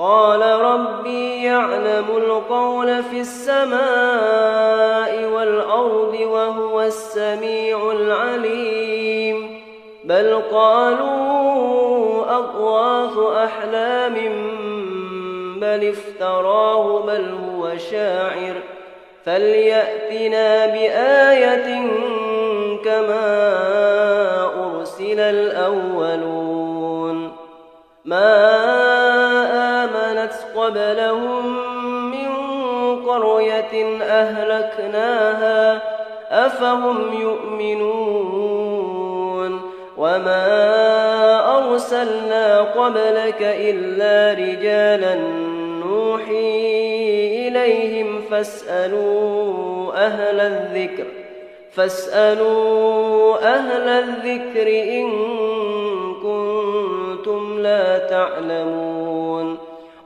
قال ربي يعلم القول في السماء والأرض وهو السميع العليم. بل قالوا أضواث أحلام بل افتراه بل هو شاعر. فليأتنا بآية كما أرسل الأولون. ما قبلهم من قرية أهلكناها أفهم يؤمنون وما أرسلنا قبلك إلا رجالا نوحي إليهم فاسألوا أهل الذكر فاسألوا أهل الذكر إن كنتم لا تعلمون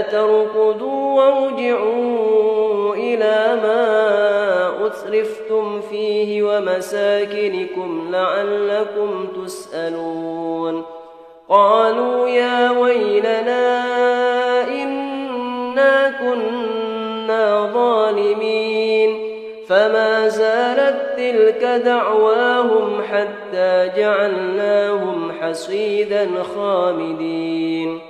تركضوا وارجعوا إلى ما أترفتم فيه ومساكنكم لعلكم تسألون. قالوا يا ويلنا إنا كنا ظالمين. فما زالت تلك دعواهم حتى جعلناهم حصيدا خامدين.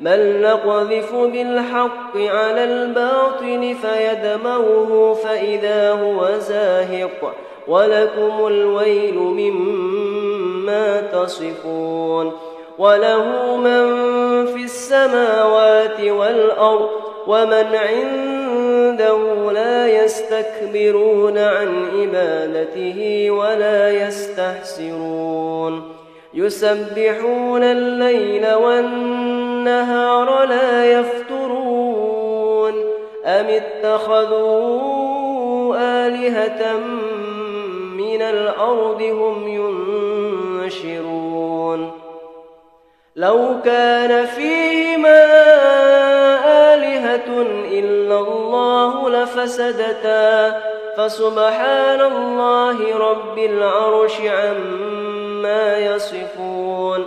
بل نقذف بالحق على الباطل فيدمغه فإذا هو زاهق ولكم الويل مما تصفون وله من في السماوات والأرض ومن عنده لا يستكبرون عن عبادته ولا يستحسرون يسبحون الليل والنهار لا يفترون أم اتخذوا آلهة من الأرض هم ينشرون لو كان فيهما آلهة إلا الله لفسدتا فسبحان الله رب العرش عما يصفون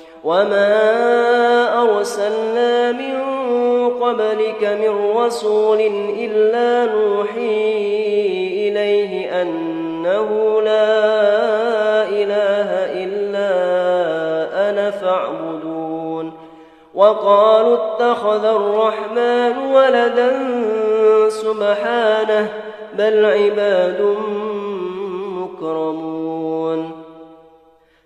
وما أرسلنا من قبلك من رسول إلا نوحي إليه أنه لا إله إلا أنا فاعبدون وقالوا اتخذ الرحمن ولدا سبحانه بل عباد مكرمون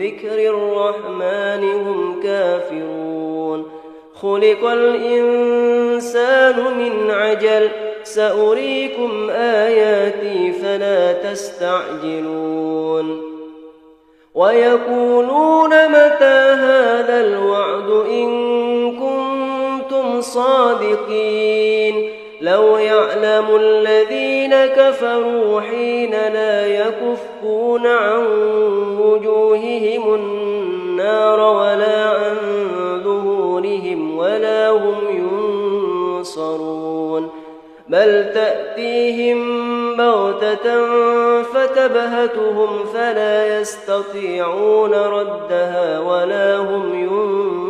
بذكر الرحمن هم كافرون. خلق الإنسان من عجل سأريكم آياتي فلا تستعجلون. ويقولون متى هذا الوعد إن كنتم صادقين؟ لو يعلم الذين كفروا حين لا يكفون عن وجوههم النار ولا عن ظهورهم ولا هم ينصرون. بل تأتيهم بغتة فتبهتهم فلا يستطيعون ردها ولا هم ينظرون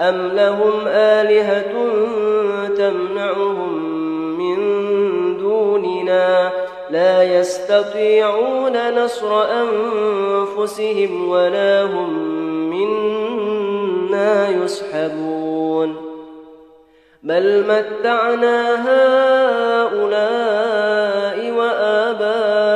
أم لهم آلهة تمنعهم من دوننا لا يستطيعون نصر أنفسهم ولا هم منا يسحبون بل متعنا هؤلاء وآباءهم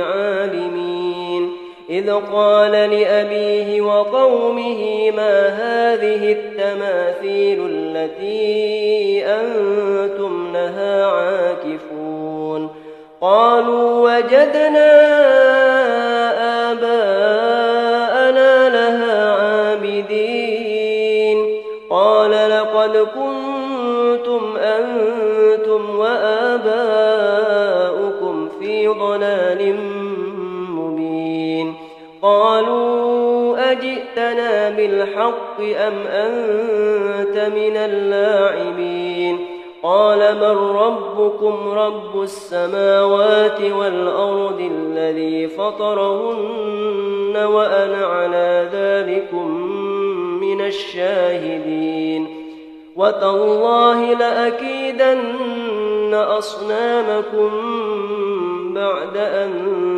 عالمين إذ قال لأبيه وقومه ما هذه التماثيل التي أنتم لها عاكفون. قالوا وجدنا آباءنا لها عابدين. قال لقد كنتم أنتم وآباؤكم قالوا أجئتنا بالحق أم أنت من اللاعبين؟ قال من ربكم رب السماوات والأرض الذي فطرهن وأنا على ذلكم من الشاهدين. وتالله لأكيدن أصنامكم بعد أن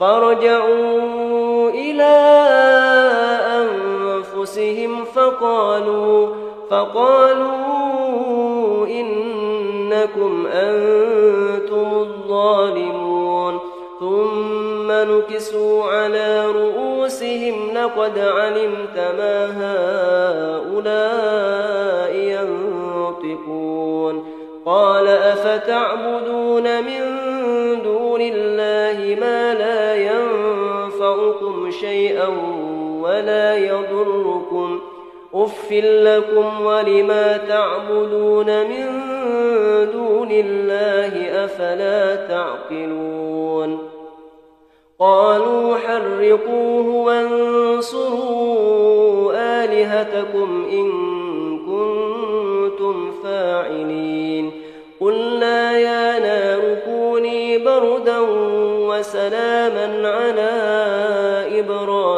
فرجعوا إلى أنفسهم فقالوا فقالوا إنكم أنتم الظالمون ثم نكسوا على رؤوسهم لقد علمت ما هؤلاء ينطقون. قال أفتعبدون من ولا يضركم. أف لكم ولما تعبدون من دون الله أفلا تعقلون. قالوا حرقوه وانصروا آلهتكم إن كنتم فاعلين. قلنا يا نار كوني بردا وسلاما على إبراهيم.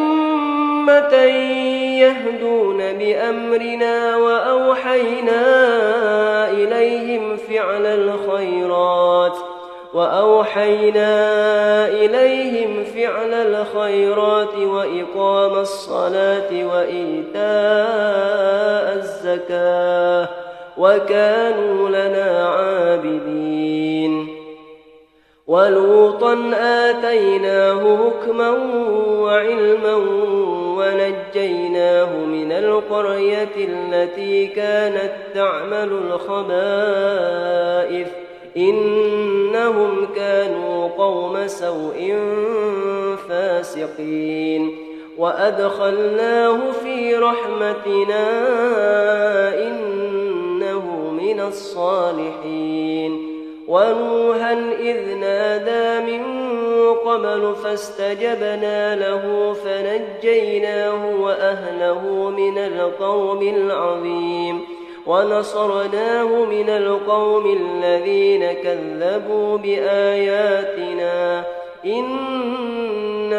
يهدون بأمرنا وأوحينا إليهم فعل الخيرات وأوحينا إليهم فعل الخيرات وإقام الصلاة وإيتاء الزكاة وكانوا لنا عابدين. ولوطا آتيناه حكما وعلما ونجيناه من القرية التي كانت تعمل الخبائث. إنهم كانوا قوم سوء فاسقين. وأدخلناه في رحمتنا إنه من الصالحين. ونوحا إذ نادى من قبل فاستجبنا له فنجيناه وأهله من القوم العظيم ونصرناه من القوم الذين كذبوا بآياتنا إنهم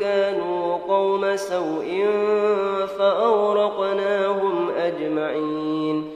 كانوا قوم سوء فأورقناهم أجمعين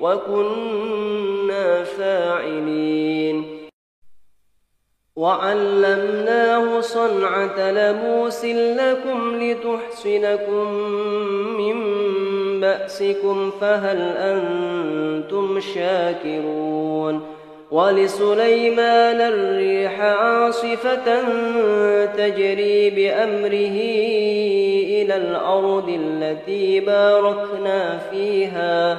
وكنا فاعلين. وعلمناه صنعة لبوس لكم لتحصنكم من بأسكم فهل أنتم شاكرون؟ ولسليمان الريح عاصفة تجري بأمره إلى الأرض التي باركنا فيها.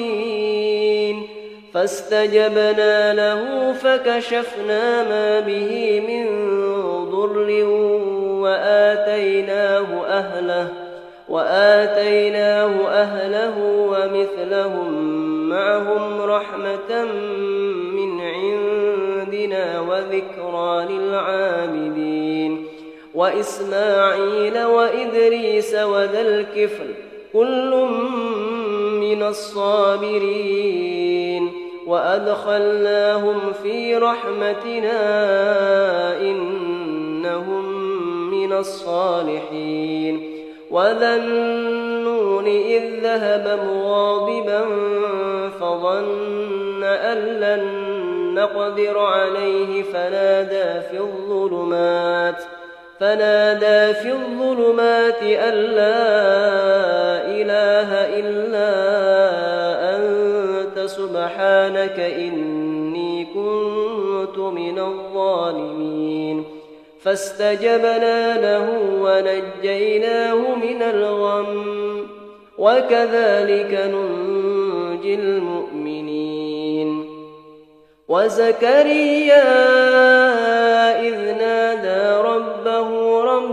فاستجبنا له فكشفنا ما به من ضر وآتيناه أهله وآتيناه أهله ومثلهم معهم رحمة من عندنا وذكرى للعابدين وإسماعيل وإدريس وذا الكفل كل من الصابرين وأدخلناهم في رحمتنا إنهم من الصالحين وذا إذ ذهب مغاضبا فظن أن لن نقدر عليه فنادى في الظلمات فنادى في الظلمات أن لا إله إلا أنت سبحانك إني كنت من الظالمين. فاستجبنا له ونجيناه من الغم وكذلك ننجي المؤمنين. وزكريا إذ نادى ربه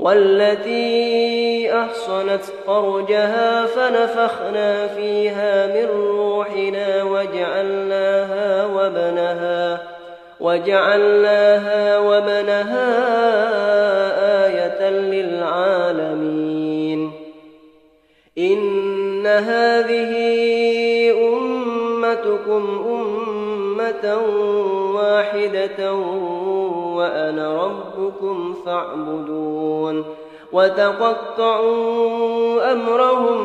والتي أحصنت فرجها فنفخنا فيها من روحنا وجعلناها وبنها وجعلناها وبنها آية للعالمين. إن هذه أمتكم أمة واحدة وأنا ربكم فاعبدون. وتقطعوا أمرهم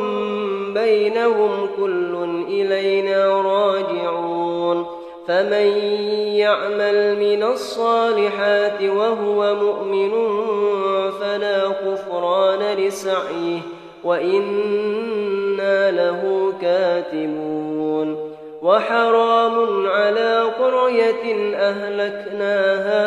بينهم كل إلينا راجعون فمن يعمل من الصالحات وهو مؤمن فلا كفران لسعيه وإنا له كاتبون وحرام على قرية أهلكناها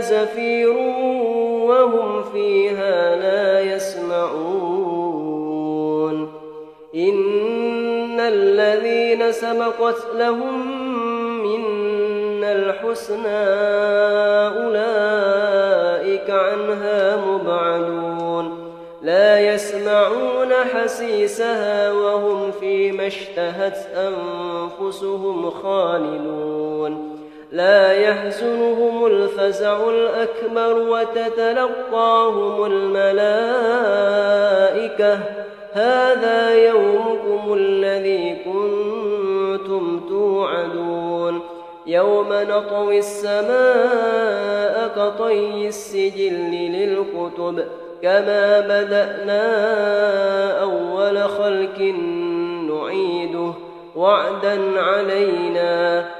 زفير وهم فيها لا يسمعون. إن الذين سبقت لهم منا الحسنى أولئك عنها مبعدون. لا يسمعون حسيسها وهم فيما اشتهت أنفسهم خالدون. لا يحزنهم الفزع الأكبر وتتلقاهم الملائكة. هذا يومكم الذي كنتم توعدون. يوم نطوي السماء كطي السجل للكتب كما بدأنا أول خلق نعيده وعدا علينا.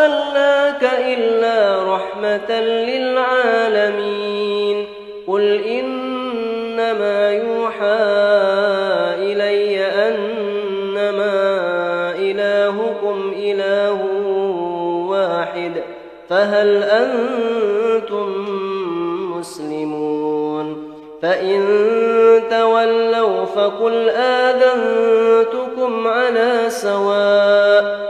أرسلناك إلا رحمة للعالمين. قل إنما يوحى إلي أنما إلهكم إله واحد فهل أنتم مسلمون؟ فإن تولوا فقل آذنتكم على سواء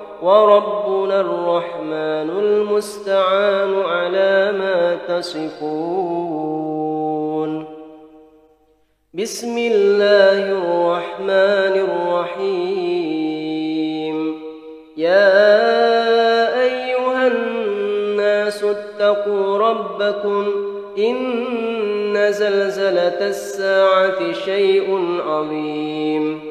وربنا الرحمن المستعان على ما تصفون. بسم الله الرحمن الرحيم. يا أيها الناس اتقوا ربكم إن زلزلة الساعة شيء عظيم.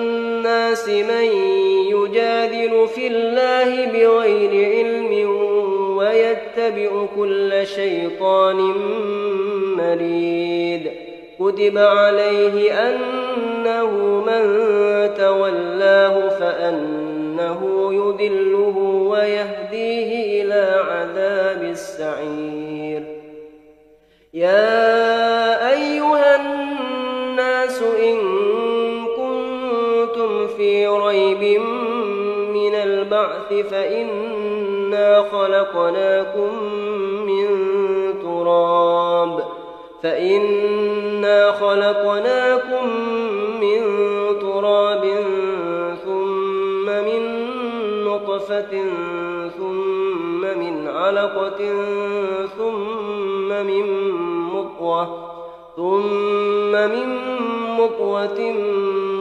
من يجادل في الله بغير علم ويتبع كل شيطان مريد. كتب عليه أنه من تولاه فأنه يذله ويهديه إلى عذاب السعير. يا ريب من البعث فإنا خلقناكم من تراب فإنا خلقناكم من تراب ثم من نطفة ثم من علقة ثم من مطوة ثم من مطوة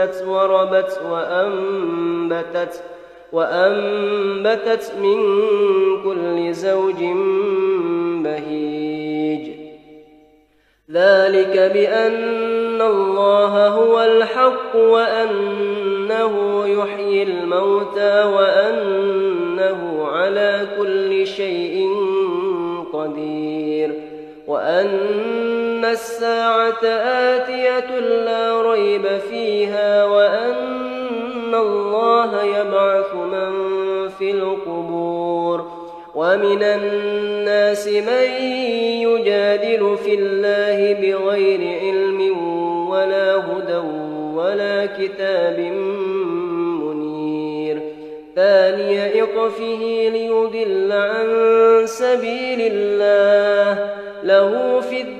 اهتزت وربت وأنبتت وأنبتت من كل زوج بهيج. ذلك بأن الله هو الحق وأنه يحيي الموتى وأنه على كل شيء قدير. وأن الساعة آتية لا ريب فيها وأن الله يبعث من في القبور ومن الناس من يجادل في الله بغير علم ولا هدى ولا كتاب منير. ثاني إطفه ليضل عن سبيل الله. له في الدنيا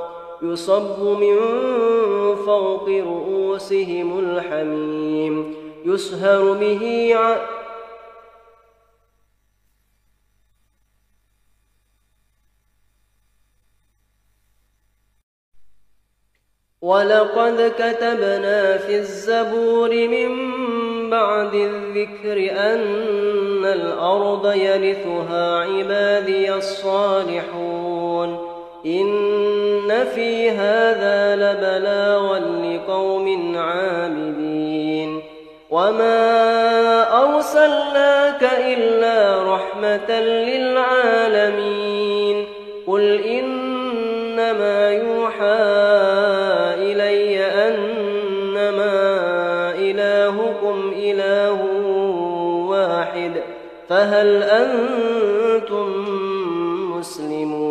يصب من فوق رؤوسهم الحميم يسهر به ع... ولقد كتبنا في الزبور من بعد الذكر أن الأرض يرثها عبادي الصالحون. إن في هذا لبلاغا لقوم عابدين وما أرسلناك إلا رحمة للعالمين قل إنما يوحى إلي أنما إلهكم إله واحد فهل أنتم مسلمون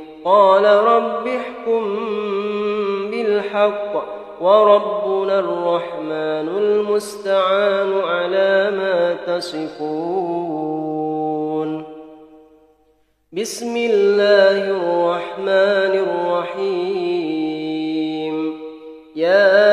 قال رب احكم بالحق وربنا الرحمن المستعان على ما تصفون. بسم الله الرحمن الرحيم. يا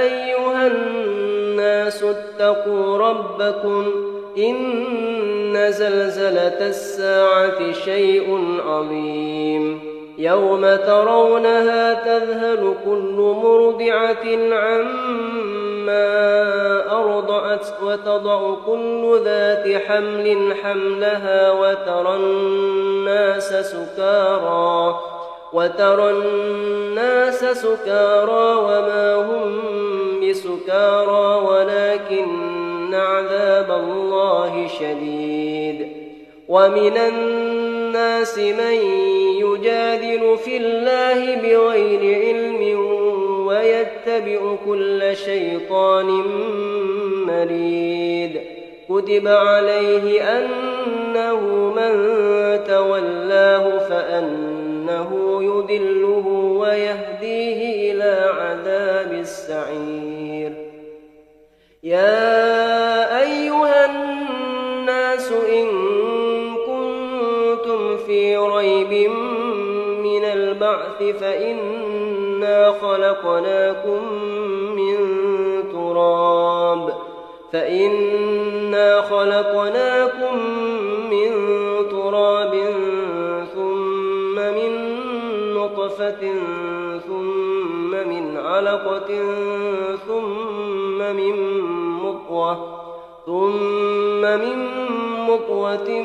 أيها الناس اتقوا ربكم إن زلزلة الساعة شيء عظيم. يوم ترونها تذهل كل مرضعة عما أرضعت وتضع كل ذات حمل حملها وترى الناس سكارى. وترى الناس سكارى وما هم بسكارى. ولكن عذاب الله شديد. ومن الناس من يجادل في الله بغير علم ويتبع كل شيطان مريد. كتب عليه أنه من تولاه فأنه يدله ويهديه إلى عذاب السعير. يا ريب من البعث فإنا خلقناكم من تراب فإنا خلقناكم من تراب ثم من نطفة ثم من علقة ثم من مطوة ثم من مطوة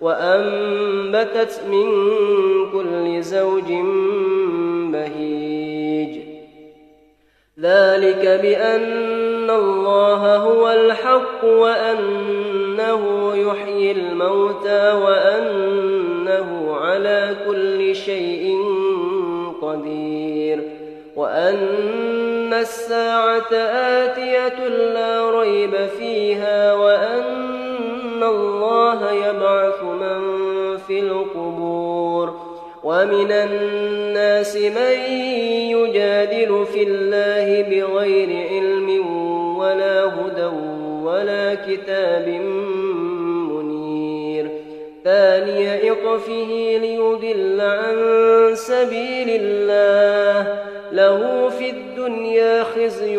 وأنبتت من كل زوج بهيج ذلك بأن الله هو الحق وأنه يحيي الموتى وأنه على كل شيء قدير. وأن الساعة آتية لا ريب فيها وأن الله يبعث من في القبور ومن الناس من يجادل في الله بغير علم ولا هدى ولا كتاب منير. ثاني إطفه ليضل عن سبيل الله. له في الدنيا خزي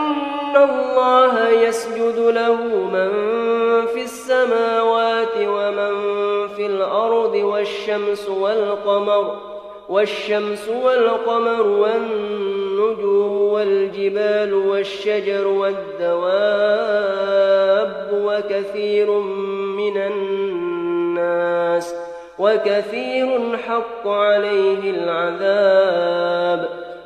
الله يسجد له من في السماوات ومن في الأرض والشمس والقمر والشمس والقمر والنجوم والجبال والشجر والدواب وكثير من الناس وكثير حق عليه العذاب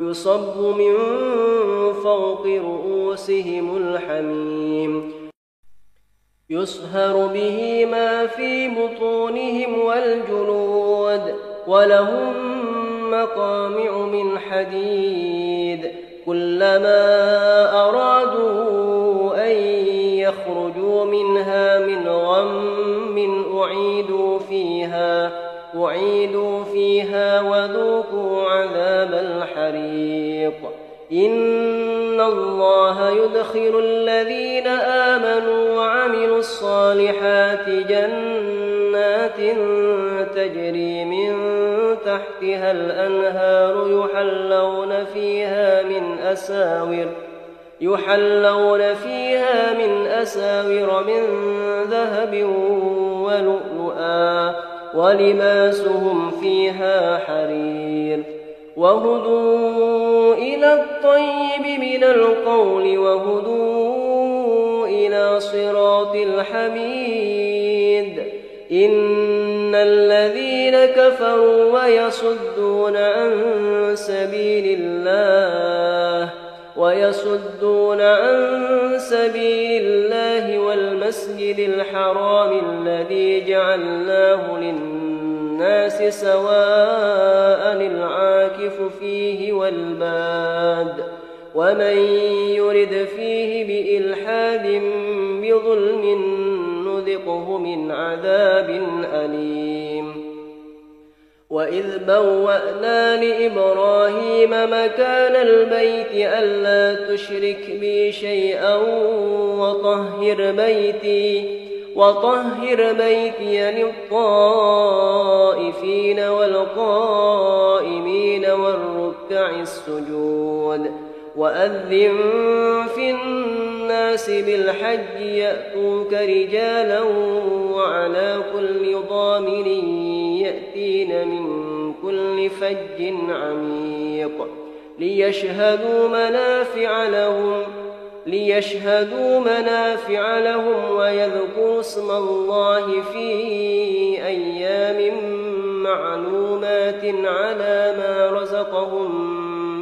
يصب من فوق رؤوسهم الحميم. يصهر به ما في بطونهم والجلود ولهم مقامع من حديد. كلما أرادوا أن يخرجوا منها من غم أعيدوا فيها. أعيدوا فيها وذوقوا عذاب الحريق. إن الله يدخل الذين آمنوا وعملوا الصالحات جنات تجري من تحتها الأنهار يحلون فيها من أساور يحلون فيها من أساور من ذهب ولؤلؤا. ولباسهم فيها حرير وهدوا إلى الطيب من القول وهدوا إلى صراط الحميد إن الذين كفروا ويصدون عن سبيل الله ويصدون عن سبيل الله والمسجد الحرام الذي جعلناه للناس سواء العاكف فيه والباد ومن يرد فيه بإلحاد بظلم نذقه من عذاب أليم وإذ بوأنا لإبراهيم مكان البيت ألا تشرك بي شيئا وطهر بيتي وطهر بيتي للطائفين والقائمين والركع السجود وأذن في الناس بالحج يأتوك رجالا وعلى كل ضامر يأتين من كل فج عميق ليشهدوا منافع لهم ليشهدوا منافع لهم ويذكروا اسم الله في أيام معلومات على ما رزقهم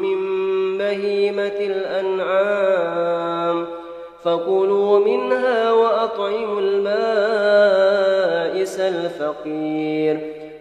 من بهيمة الأنعام. فكلوا منها وأطعموا البائس الفقير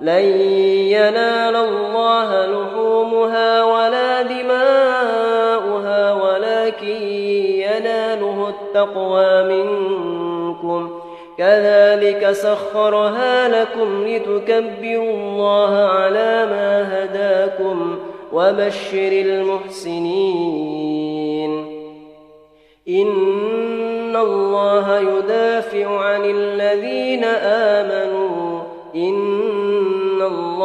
لن ينال الله لحومها ولا دماؤها ولكن يناله التقوى منكم. كذلك سخرها لكم لتكبروا الله على ما هداكم وبشر المحسنين. إن الله يدافع عن الذين آمنوا. إن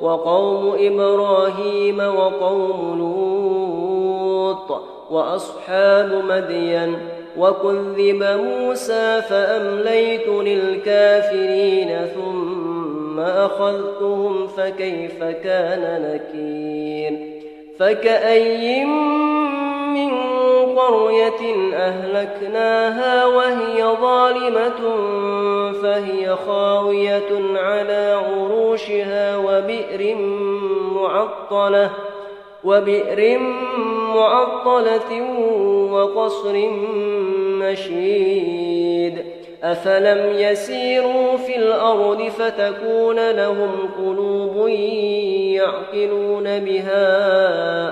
وقوم إبراهيم وقوم لوط وأصحاب مدين وكذب موسى فأمليت للكافرين ثم أخذتهم فكيف كان نكير فكأي من قرية أهلكناها وهي ظالمة فهي خاوية على عروشها وبئر معطلة وبئر معطلة وقصر مشيد أفلم يسيروا في الأرض فتكون لهم قلوب يعقلون بها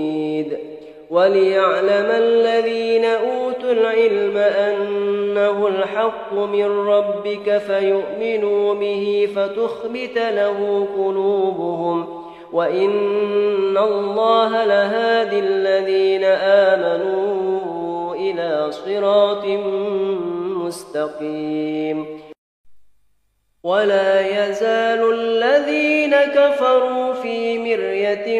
وليعلم الذين أوتوا العلم أنه الحق من ربك فيؤمنوا به فتخبت له قلوبهم وإن الله لهادي الذين آمنوا إلى صراط مستقيم. ولا يزال الذين كفروا في مرية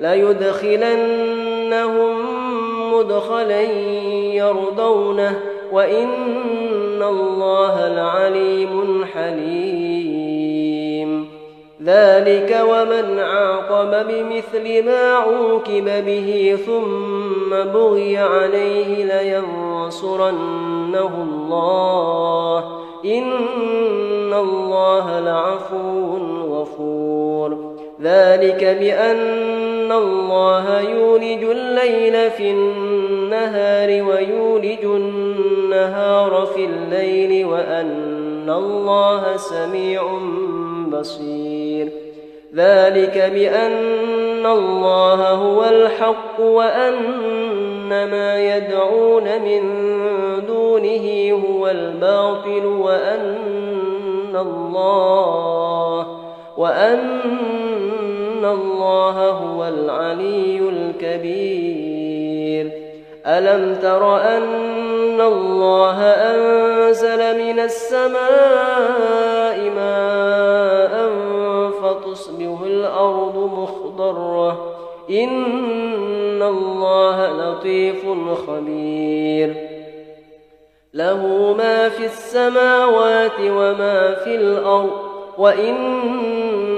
ليدخلنهم مدخلا يرضونه وإن الله لعليم حليم. ذلك ومن عاقب بمثل ما عوقب به ثم بغي عليه لينصرنه الله. إن الله لعفو غفور. ذلك بأن الله يولج الليل في النهار ويولج النهار في الليل وأن الله سميع بصير. ذلك بأن الله هو الحق وأن ما يدعون من دونه هو الباطل وأن الله وأن الله هو العلي الكبير ألم تر أن الله أنزل من السماء ماء فتصبح الأرض مخضرة إن الله لطيف خبير له ما في السماوات وما في الأرض وإن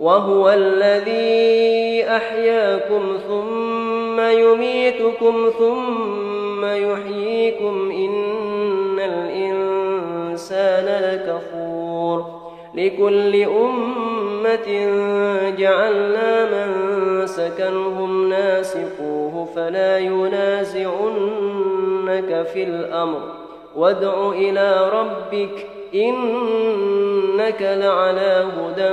وهو الذي أحياكم ثم يميتكم ثم يحييكم إن الإنسان لكفور لكل أمة جعلنا من سكنهم ناسقوه فلا ينازعنك في الأمر وادع إلى ربك إنك لعلى هدى